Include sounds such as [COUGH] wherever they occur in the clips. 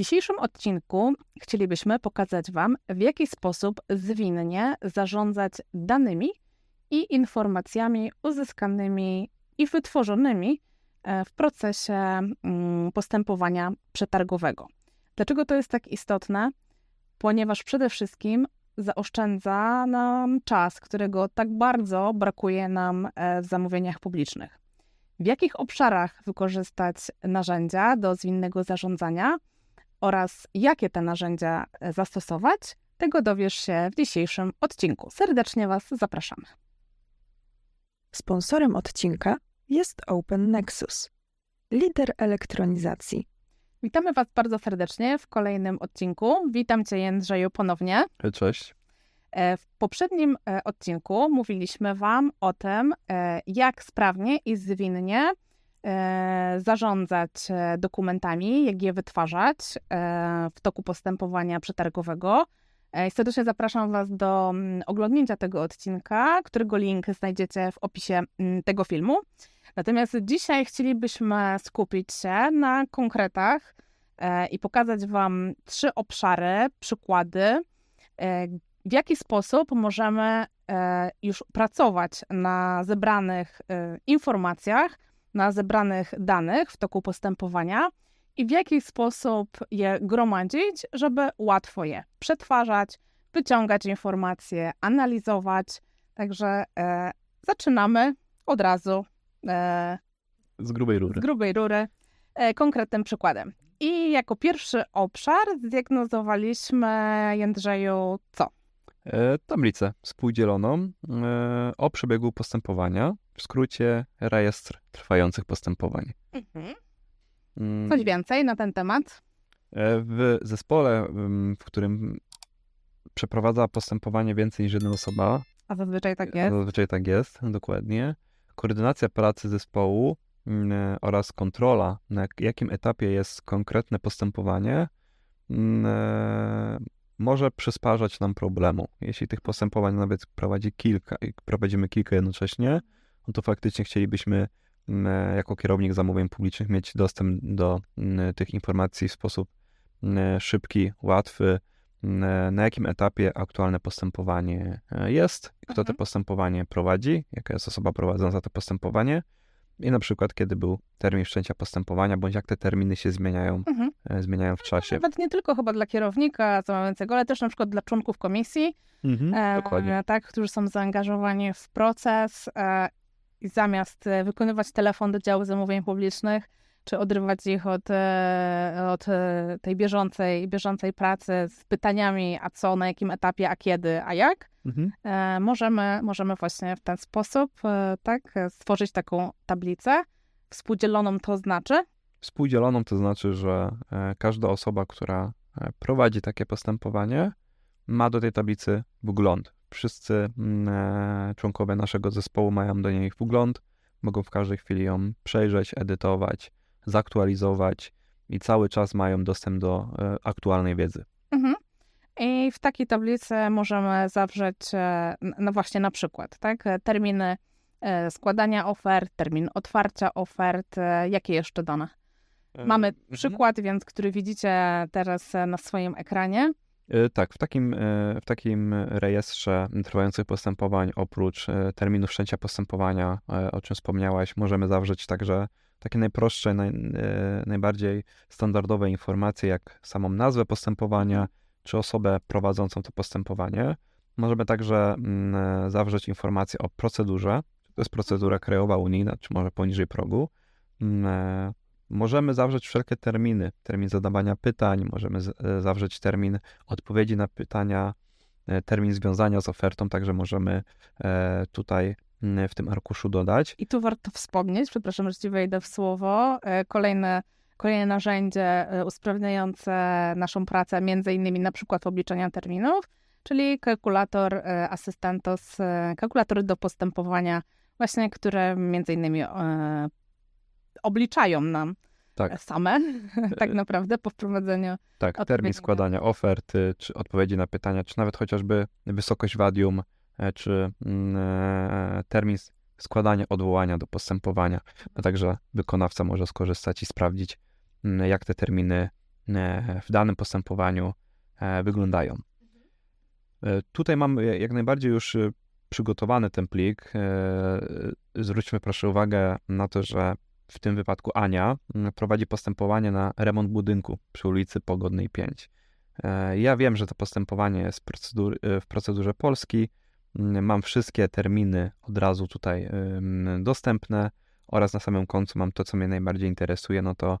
dzisiejszym odcinku chcielibyśmy pokazać Wam, w jaki sposób zwinnie zarządzać danymi i informacjami uzyskanymi i wytworzonymi e, w procesie mm, postępowania przetargowego. Dlaczego to jest tak istotne? Ponieważ przede wszystkim zaoszczędza nam czas, którego tak bardzo brakuje nam e, w zamówieniach publicznych. W jakich obszarach wykorzystać narzędzia do zwinnego zarządzania oraz jakie te narzędzia e, zastosować, tego dowiesz się w dzisiejszym odcinku. Serdecznie Was zapraszamy. Sponsorem odcinka jest Open Nexus, lider elektronizacji. Witamy Was bardzo serdecznie w kolejnym odcinku. Witam Cię, Jędrzeju, ponownie. Cześć. E, w poprzednim e, odcinku mówiliśmy Wam o tym, jak sprawnie i zwinnie zarządzać dokumentami, jak je wytwarzać w toku postępowania przetargowego E, serdecznie zapraszam Was do mm, oglądnięcia tego odcinka, którego link znajdziecie w opisie mm, tego filmu. Natomiast dzisiaj chcielibyśmy skupić się na konkretach e, i pokazać Wam trzy obszary, przykłady, e, w jaki sposób możemy już pracować na zebranych informacjach, na zebranych danych w toku postępowania i w jaki sposób je gromadzić, żeby łatwo je przetwarzać, wyciągać informacje, analizować. Także e, zaczynamy od razu e, z grubej rury. Z grubej rury e, konkretnym przykładem. I jako pierwszy obszar zdiagnozowaliśmy, Jędrzeju, co? E, tablicę współdzieloną e, o przebiegu postępowania, w skrócie rejestr trwających postępowań. Mhm. Mm. Coś więcej na ten temat? E, w zespole, w którym przeprowadza postępowanie więcej niż jedna osoba. A zazwyczaj tak jest. Zazwyczaj tak jest, dokładnie. Koordynacja pracy zespołu mm, e, oraz kontrola, na jakim etapie jest konkretne postępowanie, mm, e, może przysparzać nam problemu. Jeśli tych postępowań nawet prowadzi kilka, prowadzimy kilka jednocześnie, no to faktycznie chcielibyśmy jako kierownik zamówień publicznych mieć dostęp do tych informacji w sposób szybki, łatwy, na jakim etapie aktualne postępowanie e, jest, kto mhm. to postępowanie prowadzi, jaka jest osoba prowadząca to postępowanie i na przykład kiedy był termin wszczęcia postępowania, bądź jak te terminy się zmieniają, mhm. E, zmieniają w czasie. Nawet nie tylko chyba dla kierownika zamawiającego, ale też na przykład dla członków komisji, mhm, e, tak, którzy są zaangażowani w proces e, i zamiast e, wykonywać telefon do działu zamówień publicznych, czy odrywać ich od, e, od e, tej bieżącej, bieżącej pracy z pytaniami, a co, na jakim etapie, a kiedy, a jak, mhm. możemy, możemy właśnie w ten sposób tak, stworzyć taką tablicę. Współdzieloną to znaczy? Współdzieloną to znaczy, że każda osoba, która prowadzi takie postępowanie, ma do tej tablicy wgląd wszyscy mm, e, członkowie naszego zespołu mają do niej wgląd, mogą w każdej chwili ją przejrzeć, edytować, zaktualizować i cały czas mają dostęp do e, aktualnej wiedzy. Mhm. I w takiej tablicy możemy zawrzeć, e, no właśnie na przykład, tak, terminy składania ofert, termin otwarcia ofert, jakie jeszcze dane? Mamy mhm. przykład, więc który widzicie teraz na swoim ekranie. E, tak, w takim, e, w takim rejestrze trwających postępowań, oprócz e, terminu wszczęcia postępowania, o czym wspomniałaś, możemy zawrzeć także takie najprostsze, naj, najbardziej standardowe informacje, jak samą nazwę postępowania, czy osobę prowadzącą to postępowanie. Możemy także mm, zawrzeć informacje o procedurze, czy to jest procedura krajowa, unijna, czy może poniżej progu, mm, Możemy zawrzeć wszelkie terminy, termin zadawania pytań, możemy e, zawrzeć termin odpowiedzi na pytania, e, termin związania z ofertą, także możemy e, tutaj w tym arkuszu dodać. I tu warto wspomnieć, przepraszam, że ci wejdę w słowo, kolejne, kolejne narzędzie usprawniające naszą pracę, między innymi na przykład obliczania terminów, czyli kalkulator Asystentos, kalkulatory do postępowania, właśnie, które między innymi obliczają nam tak. same, [LAUGHS] tak naprawdę, po wprowadzeniu. Tak, termin składania oferty, czy odpowiedzi na pytania, czy nawet chociażby wysokość wadium, e, czy mm, e, termin składania odwołania do postępowania. No, także wykonawca może skorzystać i sprawdzić, mm, jak te terminy w danym postępowaniu wyglądają. Tutaj mam jak najbardziej już przygotowany ten plik. Zwróćmy proszę uwagę na to, że w tym wypadku Ania prowadzi postępowanie na remont budynku przy ulicy Pogodnej 5. Ja wiem, że to postępowanie jest w procedurze Polski. Mam wszystkie terminy od razu tutaj dostępne oraz na samym końcu mam to, co mnie najbardziej interesuje, no to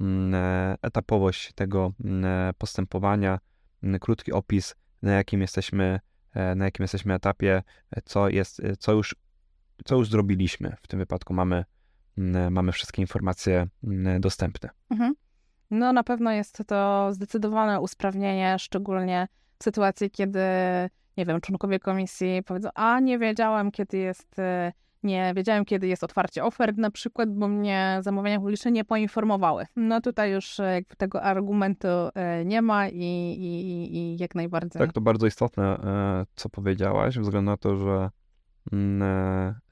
mm, e, etapowość tego mm, e, postępowania, mm, krótki opis, na jakim jesteśmy, e, na jakim jesteśmy etapie, co jest, co już, co już zrobiliśmy. W tym wypadku mamy, mamy wszystkie informacje dostępne. Mhm. No na pewno jest to zdecydowane usprawnienie, szczególnie w sytuacji, kiedy, nie wiem, członkowie komisji powiedzą, a nie wiedziałem, kiedy jest nie wiedziałem, kiedy jest otwarcie ofert na przykład, bo mnie zamówienia publiczne nie poinformowały. No tutaj już e, jakby tego argumentu e, nie ma i, i, i jak najbardziej. Tak, to bardzo istotne, e, co powiedziałaś, względu na to, że mm,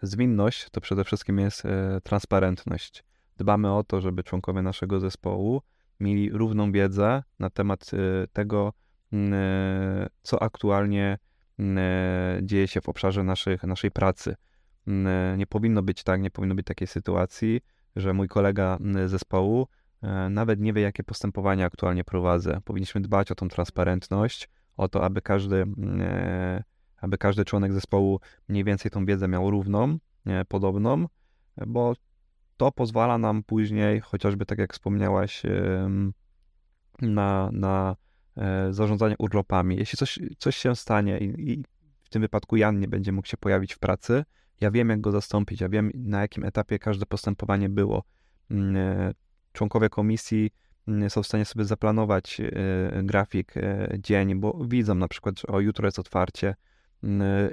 zwinność to przede wszystkim jest transparentność. Dbamy o to, żeby członkowie naszego zespołu mieli równą wiedzę na temat tego, mm, co aktualnie mm, dzieje się w obszarze naszych, naszej pracy. Nie powinno być tak, nie powinno być takiej sytuacji, że mój kolega zespołu e, nawet nie wie, jakie postępowania aktualnie prowadzę. Powinniśmy dbać o tą transparentność, o to, aby każdy, e, aby każdy członek zespołu mniej więcej tą wiedzę miał równą, podobną, bo to pozwala nam później, chociażby tak jak wspomniałaś, na, na e, zarządzanie urlopami. Jeśli coś, coś się stanie i, i w tym wypadku Jan nie będzie mógł się pojawić w pracy, ja wiem, jak go zastąpić, ja wiem, na jakim etapie każde postępowanie było. Mm, e, członkowie komisji mm, są w stanie sobie zaplanować e, grafik, dzień, bo widzą na przykład, że o jutro jest otwarcie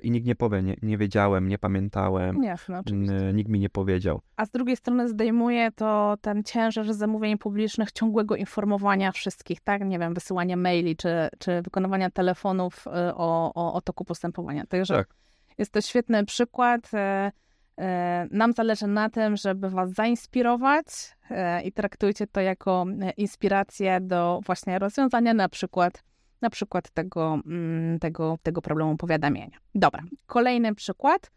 i nikt nie powie, nie, nie wiedziałem, nie pamiętałem, Jasne, nikt mi nie powiedział. A z drugiej strony zdejmuje to ten ciężar zamówień publicznych, ciągłego informowania wszystkich, tak? Nie wiem, wysyłania maili, czy, czy wykonywania telefonów o, o, o toku postępowania. Także tak jest to świetny przykład. E, e, nam zależy na tym, żeby Was zainspirować i traktujcie to jako inspirację do właśnie rozwiązania na przykład, na przykład tego, mm, tego, tego problemu powiadamiania. Dobra, kolejny przykład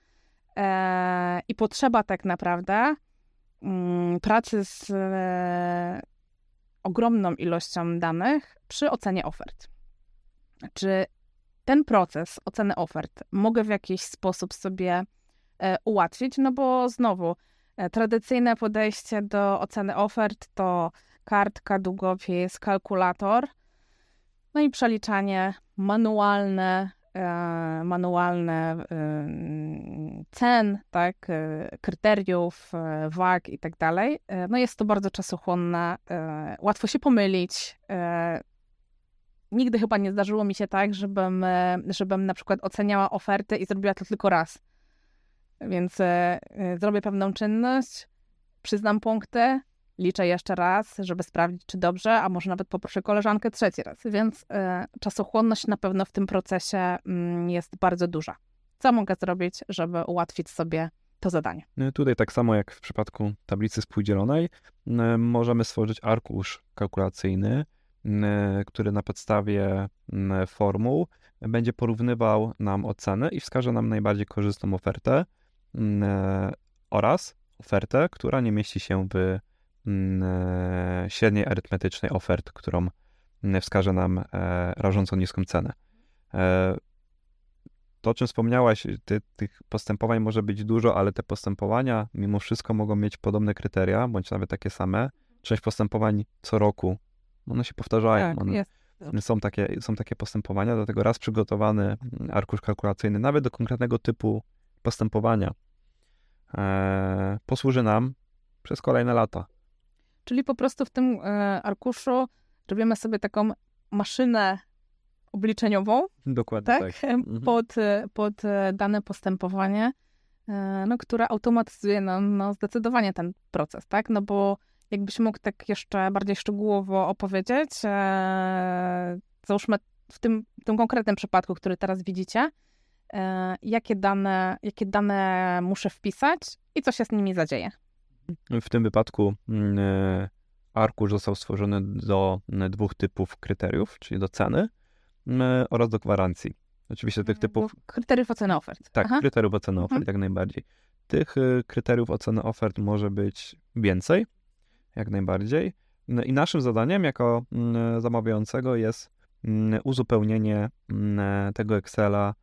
i potrzeba tak naprawdę mm, pracy z ogromną ilością danych przy ocenie ofert. Czy ten proces oceny ofert mogę w jakiś sposób sobie e, ułatwić, no bo znowu e, tradycyjne podejście do oceny ofert to kartka, długopis, kalkulator, no i przeliczanie manualne, e, manualne cen, tak, kryteriów, wag i tak dalej. No jest to bardzo czasochłonne, łatwo się pomylić, nigdy chyba nie zdarzyło mi się tak, żebym, e, żebym na przykład oceniała ofertę i zrobiła to tylko raz. Więc e, e, zrobię pewną czynność, przyznam punkty, liczę jeszcze raz, żeby sprawdzić, czy dobrze, a może nawet poproszę koleżankę trzeci raz. Więc czasochłonność na pewno w tym procesie mm, jest bardzo duża. Co mogę zrobić, żeby ułatwić sobie to zadanie? No tutaj tak samo jak w przypadku tablicy spółdzielonej, możemy stworzyć arkusz kalkulacyjny, który na podstawie formuł będzie porównywał nam oceny i wskaże nam najbardziej korzystną ofertę oraz ofertę, która nie mieści się w średniej arytmetycznej ofert, którą wskaże nam e, rażąco niską cenę. E, to, o czym wspomniałaś, ty, tych postępowań może być dużo, ale te postępowania mimo wszystko mogą mieć podobne kryteria, bądź nawet takie same. Część postępowań co roku one się powtarzają. Tak, one, są, takie, są takie postępowania, dlatego raz przygotowany arkusz kalkulacyjny, nawet do konkretnego typu postępowania, e, posłuży nam przez kolejne lata. Czyli po prostu w tym e, arkuszu robimy sobie taką maszynę obliczeniową. Dokładnie tak. tak. Mhm. Pod, e, pod e, dane postępowanie, e, no, które automatyzuje nam no, zdecydowanie ten proces, tak? No bo Jakbyś mógł tak jeszcze bardziej szczegółowo opowiedzieć, e, załóżmy w tym, w tym konkretnym przypadku, który teraz widzicie, e, jakie, dane, jakie dane muszę wpisać i co się z nimi zadzieje? W tym wypadku mm, e, arkusz został stworzony do dwóch typów kryteriów, czyli do ceny oraz do gwarancji. Oczywiście tych typów. Kryteriów oceny ofert. Tak, Aha. kryteriów oceny ofert, Mhm. jak najbardziej. Tych kryteriów oceny ofert może być więcej, jak najbardziej. No I naszym zadaniem jako mm, zamawiającego jest mm, uzupełnienie mm, tego Excela,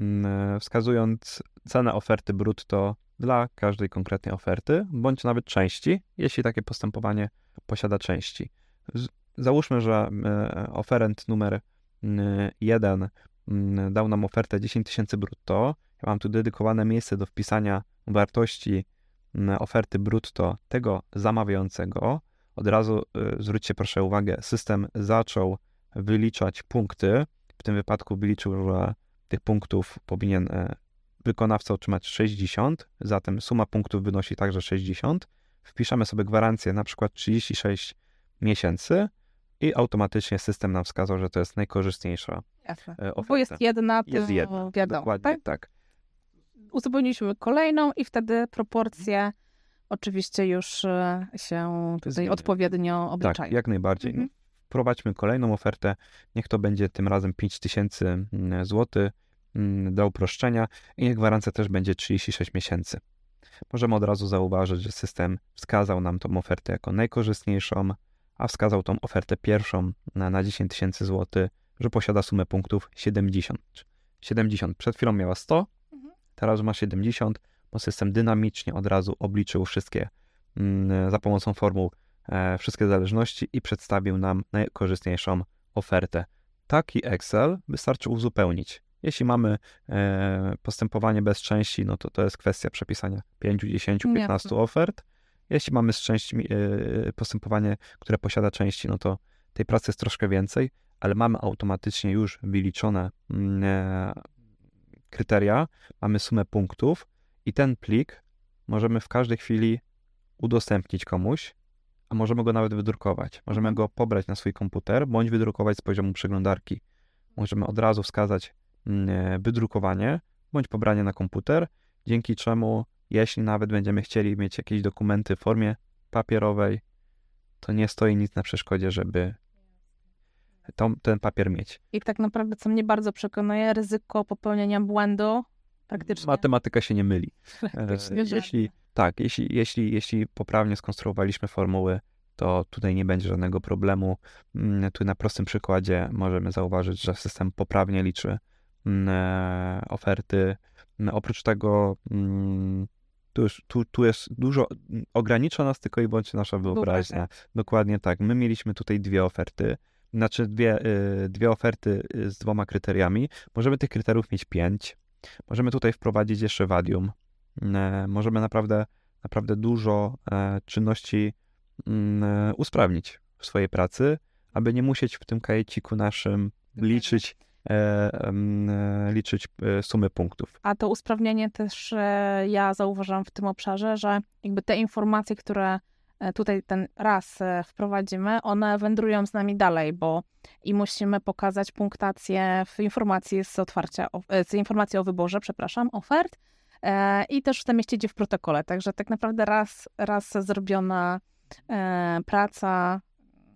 mm, wskazując cenę oferty brutto dla każdej konkretnej oferty, bądź nawet części, jeśli takie postępowanie posiada części. Załóżmy, że e, oferent numer jeden dał nam ofertę 10 tysięcy brutto. Ja mam tu dedykowane miejsce do wpisania wartości oferty brutto tego zamawiającego. Od razu y, zwróćcie proszę uwagę, system zaczął wyliczać punkty. W tym wypadku wyliczył, że tych punktów powinien e, wykonawca otrzymać 60, zatem suma punktów wynosi także 60. Wpiszemy sobie gwarancję na przykład 36 miesięcy i automatycznie system nam wskazał, że to jest najkorzystniejsza Jasne. e, Bo oferta. jest jedna, Jest jedna, wiadomo. Dokładnie Tak? tak. Uzupełniliśmy kolejną i wtedy proporcje oczywiście już e, się tutaj odpowiednio Tak, obliczają. jak najbardziej. Mhm. Wprowadźmy kolejną ofertę. Niech to będzie tym razem 5000 zł dla uproszczenia i niech gwarancja też będzie 36 miesięcy. Możemy od razu zauważyć, że system wskazał nam tą ofertę jako najkorzystniejszą, a wskazał tą ofertę pierwszą na, na 10 tysięcy zł, że posiada sumę punktów 70. 70. Przed chwilą miała 100, Mhm. teraz ma 70, bo system dynamicznie od razu obliczył wszystkie mm, za pomocą formuł e, wszystkie zależności i przedstawił nam najkorzystniejszą ofertę. Taki Excel wystarczy uzupełnić. Jeśli mamy e, postępowanie bez części, no to to jest kwestia przepisania 5, 10, 15 Jasne. ofert. Jeśli mamy z części e, postępowanie, które posiada części, no to tej pracy jest troszkę więcej, ale mamy automatycznie już wyliczone mm, e, kryteria, mamy sumę punktów i ten plik możemy w każdej chwili udostępnić komuś, a możemy go nawet wydrukować. Możemy Mhm. go pobrać na swój komputer, bądź wydrukować z poziomu przeglądarki. Możemy od razu wskazać wydrukowanie, bądź pobranie na komputer, dzięki czemu, jeśli nawet będziemy chcieli mieć jakieś dokumenty w formie papierowej, to nie stoi nic na przeszkodzie, żeby tą, ten papier mieć. I tak naprawdę, co mnie bardzo przekonuje, ryzyko popełnienia błędu praktycznie. Matematyka się nie myli. E, praktycznie jeśli, tak, jeśli, jeśli, jeśli poprawnie skonstruowaliśmy formuły, to tutaj nie będzie żadnego problemu. Mm, Tu na prostym przykładzie możemy zauważyć, że system poprawnie liczy mm, e, oferty. Mm, Oprócz tego mm, tu, już, tu, tu jest dużo, mm, ogranicza nas tylko i wyłącznie nasza wyobraźnia. Wyobraźnia. Dokładnie tak. My mieliśmy tutaj dwie oferty, znaczy dwie, y, dwie oferty y, z dwoma kryteriami. Możemy tych kryteriów mieć pięć. Możemy tutaj wprowadzić jeszcze wadium. E, Możemy naprawdę, naprawdę dużo e, czynności mm, e, usprawnić w swojej pracy, aby nie musieć w tym kajeciku naszym liczyć, e, e, liczyć e, sumy punktów. A to usprawnienie też e, ja zauważam w tym obszarze, że jakby te informacje, które e, tutaj ten raz e, wprowadzimy, one wędrują z nami dalej, bo i musimy pokazać punktację w informacji z otwarcia, e, z informacji o wyborze, przepraszam, ofert e, i też zamieścić je w protokole. Także tak naprawdę raz, raz zrobiona e, praca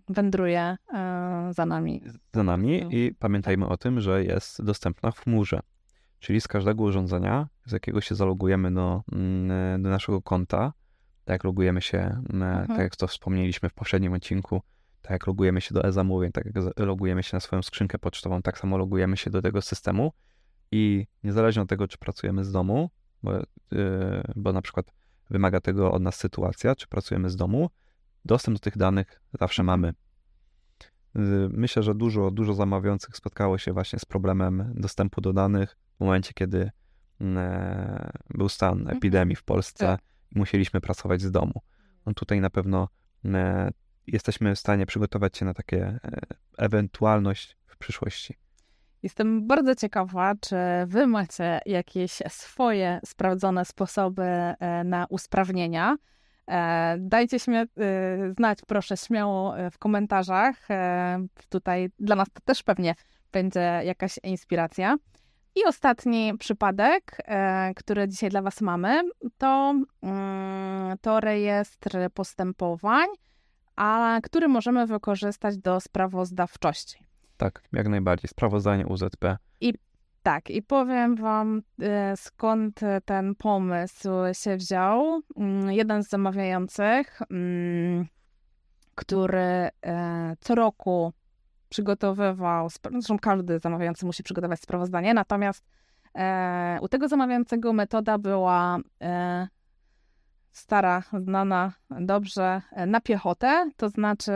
wędruje e, za nami. za nami No. i pamiętajmy o tym, że jest dostępna w chmurze. Czyli z każdego urządzenia, z jakiego się zalogujemy do, mm, do naszego konta, tak jak logujemy się, mm, Mhm. tak jak to wspomnieliśmy w poprzednim odcinku, tak jak logujemy się do e-zamówień, tak jak logujemy się na swoją skrzynkę pocztową, tak samo logujemy się do tego systemu i niezależnie od tego, czy pracujemy z domu, bo, yy, bo na przykład wymaga tego od nas sytuacja, czy pracujemy z domu, dostęp do tych danych zawsze mamy. Y, Myślę, że dużo, dużo zamawiających spotkało się właśnie z problemem dostępu do danych w momencie, kiedy e, był stan Mhm. epidemii w Polsce Tak. i musieliśmy pracować z domu. No tutaj na pewno e, jesteśmy w stanie przygotować się na takie e, ewentualność w przyszłości. Jestem bardzo ciekawa, czy wy macie jakieś swoje sprawdzone sposoby e, na usprawnienia. E, Dajcie e, znać, proszę, śmiało e, w komentarzach. E, Tutaj dla nas to też pewnie będzie jakaś inspiracja. I ostatni przypadek, który dzisiaj dla Was mamy, to, mm, to rejestr postępowań, a który możemy wykorzystać do sprawozdawczości. Tak, jak najbardziej. Sprawozdanie UZP. I tak, i powiem Wam, e, skąd ten pomysł się wziął. Mm, jeden z zamawiających, mm, który e, co roku przygotowywał, zresztą każdy zamawiający musi przygotować sprawozdanie, natomiast e, u tego zamawiającego metoda była stara, znana dobrze na piechotę, to znaczy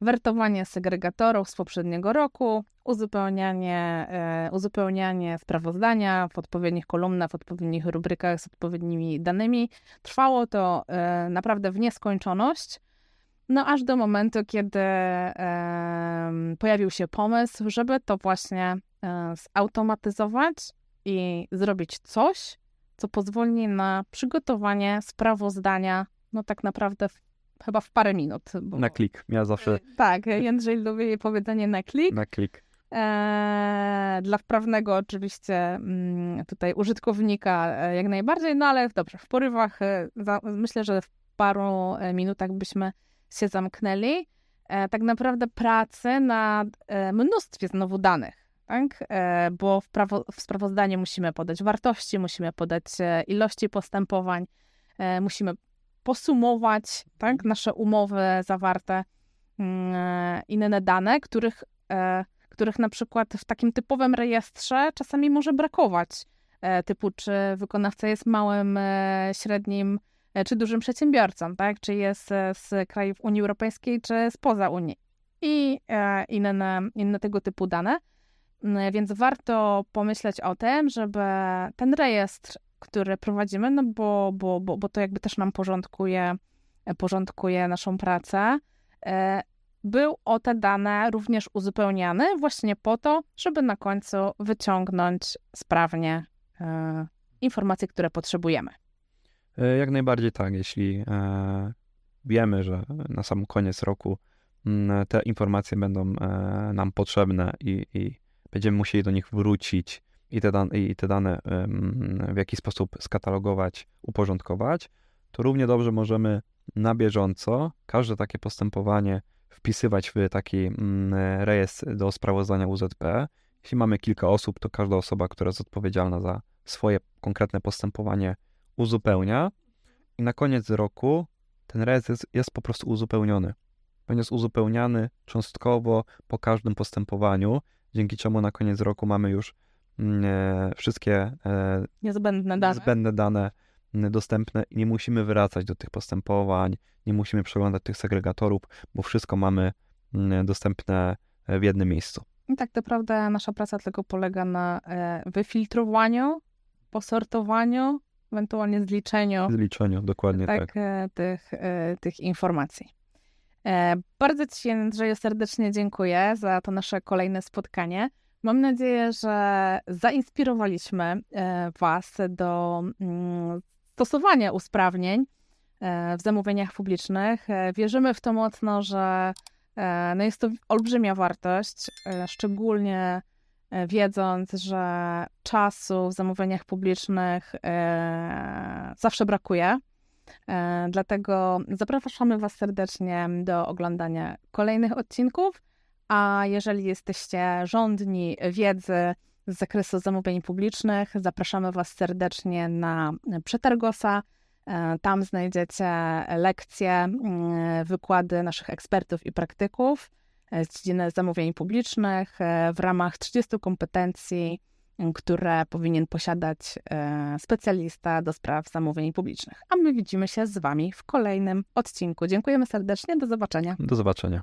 wertowanie segregatorów z poprzedniego roku, uzupełnianie, e, uzupełnianie sprawozdania w odpowiednich kolumnach, w odpowiednich rubrykach z odpowiednimi danymi. Trwało to e, naprawdę w nieskończoność. No aż do momentu, kiedy e, pojawił się pomysł, żeby to właśnie zautomatyzować i zrobić coś, co pozwoli na przygotowanie sprawozdania, no tak naprawdę w chyba w parę minut. Bo... Na klik. Ja zawsze. Tak, Jędrzej lubi powiedzenie na klik. Na klik. Eee, dla wprawnego oczywiście mm, tutaj użytkownika e, jak najbardziej, no ale dobrze, w porywach e, za, myślę, że w paru e, minutach byśmy się zamknęli. E, tak naprawdę pracy nad e, mnóstwie znowu danych, tak? E, bo w, prawo, w sprawozdaniu musimy podać wartości, musimy podać ilości postępowań, musimy posumować tak, nasze umowy zawarte, mm, inne dane, których, e, których na przykład w takim typowym rejestrze czasami może brakować. E, typu, czy wykonawca jest małym, e, średnim czy dużym przedsiębiorcą, tak? czy jest z krajów Unii Europejskiej, czy spoza Unii. I inne, inne tego typu dane. Mm, więc warto pomyśleć o tym, żeby ten rejestr które prowadzimy, no bo, bo, bo, bo to jakby też nam porządkuje, porządkuje naszą pracę, e, był o te dane również uzupełniany właśnie po to, żeby na końcu wyciągnąć sprawnie e, informacje, które potrzebujemy. E, jak najbardziej tak, jeśli wiemy, że na sam koniec roku mm, te informacje będą nam potrzebne i, i będziemy musieli do nich wrócić i te, dane, i te dane w jakiś sposób skatalogować, uporządkować, to równie dobrze możemy na bieżąco każde takie postępowanie wpisywać w taki mm, rejestr do sprawozdania UZP. Jeśli mamy kilka osób, to każda osoba, która jest odpowiedzialna za swoje konkretne postępowanie, uzupełnia i na koniec roku ten rejestr jest, jest po prostu uzupełniony. Będzie uzupełniany cząstkowo po każdym postępowaniu, dzięki czemu na koniec roku mamy już wszystkie e, niezbędne dane. niezbędne dane mm, dostępne i nie musimy wracać do tych postępowań, nie musimy przeglądać tych segregatorów, bo wszystko mamy mm, dostępne e, w jednym miejscu. I tak naprawdę nasza praca tylko polega na wyfiltrowaniu, posortowaniu, ewentualnie zliczeniu. Zliczeniu, dokładnie tak. tak. Tych, tych informacji. Bardzo Ci, Andrzeju, serdecznie dziękuję za to nasze kolejne spotkanie. Mam nadzieję, że zainspirowaliśmy e, Was do mm, stosowania usprawnień e, w zamówieniach publicznych. E, wierzymy w to mocno, że no jest to olbrzymia wartość, szczególnie wiedząc, że czasu w zamówieniach publicznych zawsze brakuje. Dlatego zapraszamy Was serdecznie do oglądania kolejnych odcinków. A jeżeli jesteście rządni wiedzy z zakresu zamówień publicznych, zapraszamy Was serdecznie na Przetargosa. E, tam znajdziecie lekcje, mm, wykłady naszych ekspertów i praktyków z dziedziny zamówień publicznych e, w ramach 30 kompetencji, które powinien posiadać e, specjalista do spraw zamówień publicznych. A my widzimy się z Wami w kolejnym odcinku. Dziękujemy serdecznie, do zobaczenia. Do zobaczenia.